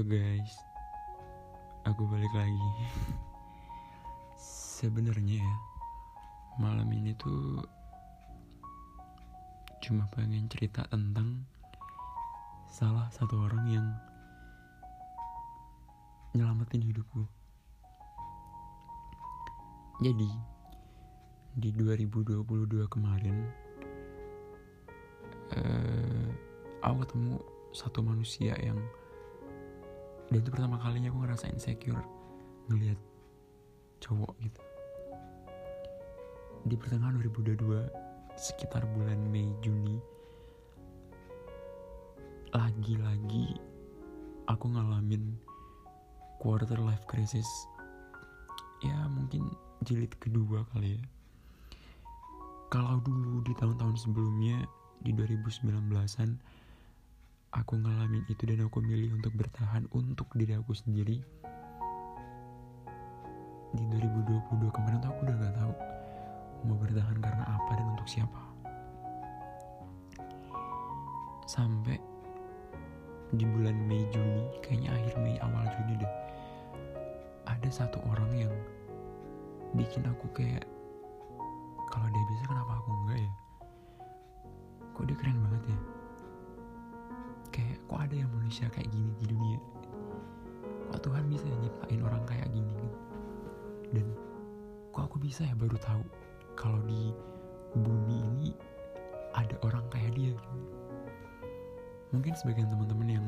Halo guys, aku balik lagi. Sebenarnya ya, malam ini tuh cuma pengen cerita tentang salah satu orang yang nyelamatin hidupku. Jadi, di 2022 kemarin, uh, aku ketemu satu manusia yang dan itu pertama kalinya aku ngerasa insecure ngelihat cowok gitu. Di pertengahan 2022 sekitar bulan Mei Juni lagi-lagi aku ngalamin quarter life crisis. Ya mungkin jilid kedua kali ya. Kalau dulu di tahun-tahun sebelumnya di 2019an aku ngalamin itu dan aku milih untuk bertahan untuk diri aku sendiri. Di 2022 kemarin aku udah gak tahu mau bertahan karena apa dan untuk siapa. Sampai di bulan Mei Juni kayaknya akhir Mei awal Juni deh ada satu orang yang bikin aku kayak kalau dia bisa kenapa aku enggak ya? Kok dia keren banget ya kok ada yang manusia kayak gini di dunia? Kok Tuhan bisa nyiptain orang kayak gini? Gitu dan kok aku bisa ya baru tahu kalau di bumi ini ada orang kayak dia? Gitu mungkin sebagian teman-teman yang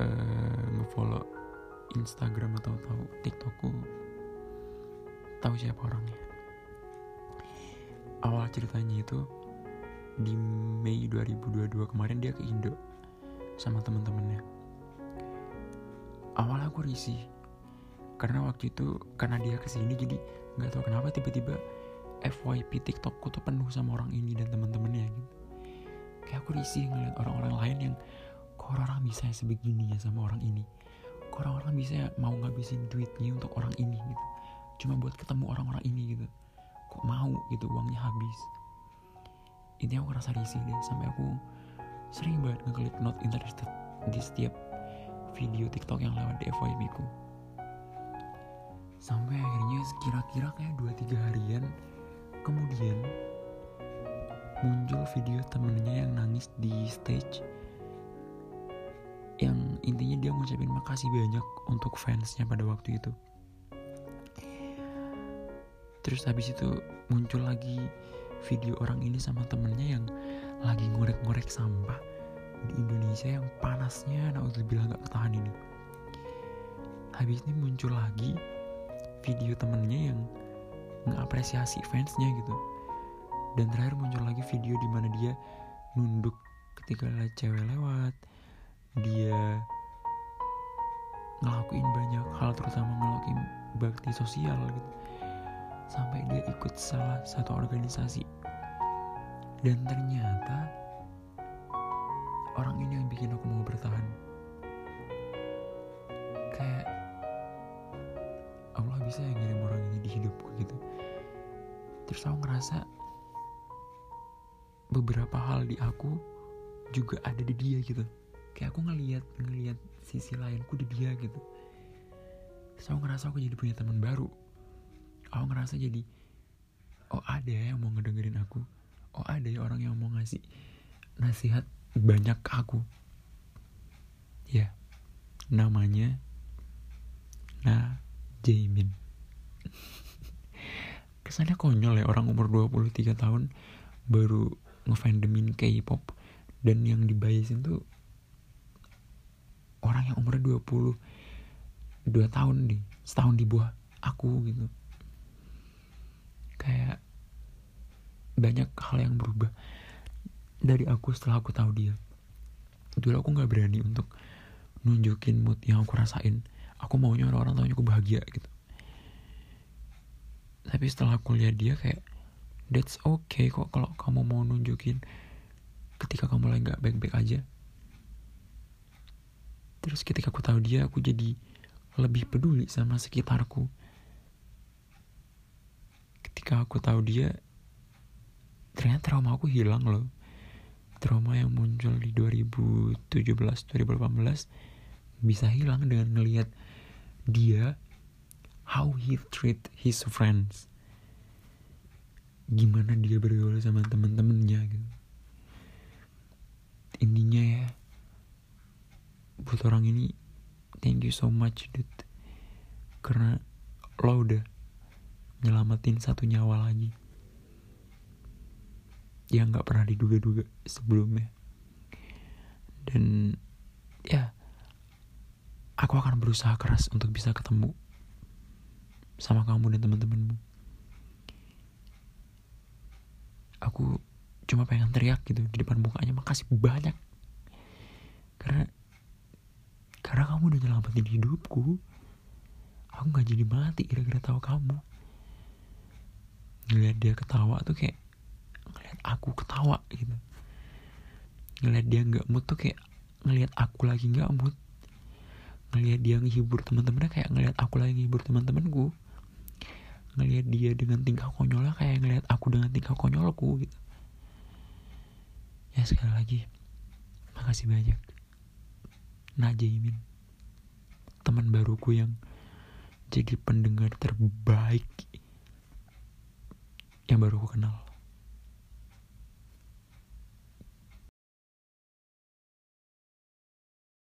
uh, ngefollow Instagram atau tahu TikTokku tahu siapa orangnya. Awal ceritanya itu di Mei 2022 kemarin dia ke Indo sama teman-temannya awal aku risih karena waktu itu karena dia ke sini jadi nggak tahu kenapa tiba-tiba FYP TikTokku tuh penuh sama orang ini dan teman-temannya gitu. Kayak aku risih ngeliat orang-orang lain yang kok orang-orang bisa ya sebegini ya sama orang ini? Kok orang-orang bisa ya mau ngabisin duitnya untuk orang ini gitu? Cuma buat ketemu orang-orang ini gitu. Kok mau gitu uangnya habis? Ini aku rasa risih deh sampai aku sering banget ngeklik not interested di setiap video TikTok yang lewat di FYP ku. Sampai akhirnya kira-kira kayak 2-3 harian kemudian muncul video temennya yang nangis di stage. Yang intinya dia ngucapin makasih banyak untuk fansnya pada waktu itu. Terus habis itu muncul lagi video orang ini sama temennya yang lagi ngorek-ngorek sampah di Indonesia yang panasnya bilang gak ketahan ini. Habis ini muncul lagi video temennya yang ngapresiasi fansnya gitu. Dan terakhir muncul lagi video di mana dia nunduk ketika lihat cewek lewat. Dia ngelakuin banyak hal terutama ngelakuin bakti sosial gitu. Sampai dia ikut salah satu organisasi dan ternyata orang ini yang bikin aku mau bertahan. Kayak Allah bisa yang ngirim orang ini di hidupku gitu. Terus aku ngerasa beberapa hal di aku juga ada di dia gitu. Kayak aku ngeliat ngeliat sisi lainku di dia gitu. Terus aku ngerasa aku jadi punya teman baru. Aku ngerasa jadi oh ada ya yang mau ngedengerin aku oh ada ya orang yang mau ngasih nasihat banyak ke aku. Ya namanya nah Jamin kesannya konyol ya orang umur 23 tahun baru ngefandomin K-pop. Dan yang dibayasin tuh orang yang umurnya 20 dua tahun nih setahun di bawah aku gitu. Kayak banyak hal yang berubah. Dari aku setelah aku tahu dia dulu aku nggak berani untuk nunjukin mood yang aku rasain. Aku maunya orang-orang tahunya aku bahagia gitu. Tapi setelah aku lihat dia kayak that's okay kok kalau kamu mau nunjukin ketika kamu lagi nggak baik-baik aja. Terus ketika aku tahu dia aku jadi lebih peduli sama sekitarku. Ketika aku tahu dia ternyata trauma aku hilang loh. Trauma yang muncul di 2017 2018 bisa hilang dengan ngelihat dia how he treat his friends. Gimana dia bergaul sama teman-temannya gitu. Intinya ya buat orang ini thank you so much dude. Karena lo udah nyelamatin satu nyawa lagi yang nggak pernah diduga-duga sebelumnya. Dan ya aku akan berusaha keras untuk bisa ketemu sama kamu dan teman-temanmu. Aku cuma pengen teriak gitu di depan mukanya makasih banyak. Karena karena kamu udah nyelamatin hidupku aku nggak jadi mati kira-kira tahu kamu. Ngeliat dia ketawa tuh kayak aku ketawa gitu. Ngeliat dia nggak mood tuh kayak ngeliat aku lagi nggak mood. Ngeliat dia ngehibur teman-temannya kayak ngeliat aku lagi ngehibur teman-temanku. Ngelihat dia dengan tingkah konyolnya kayak ngelihat aku dengan tingkah konyolku gitu. Ya sekali lagi makasih banyak. Najaimin teman baruku yang jadi pendengar terbaik yang baru aku kenal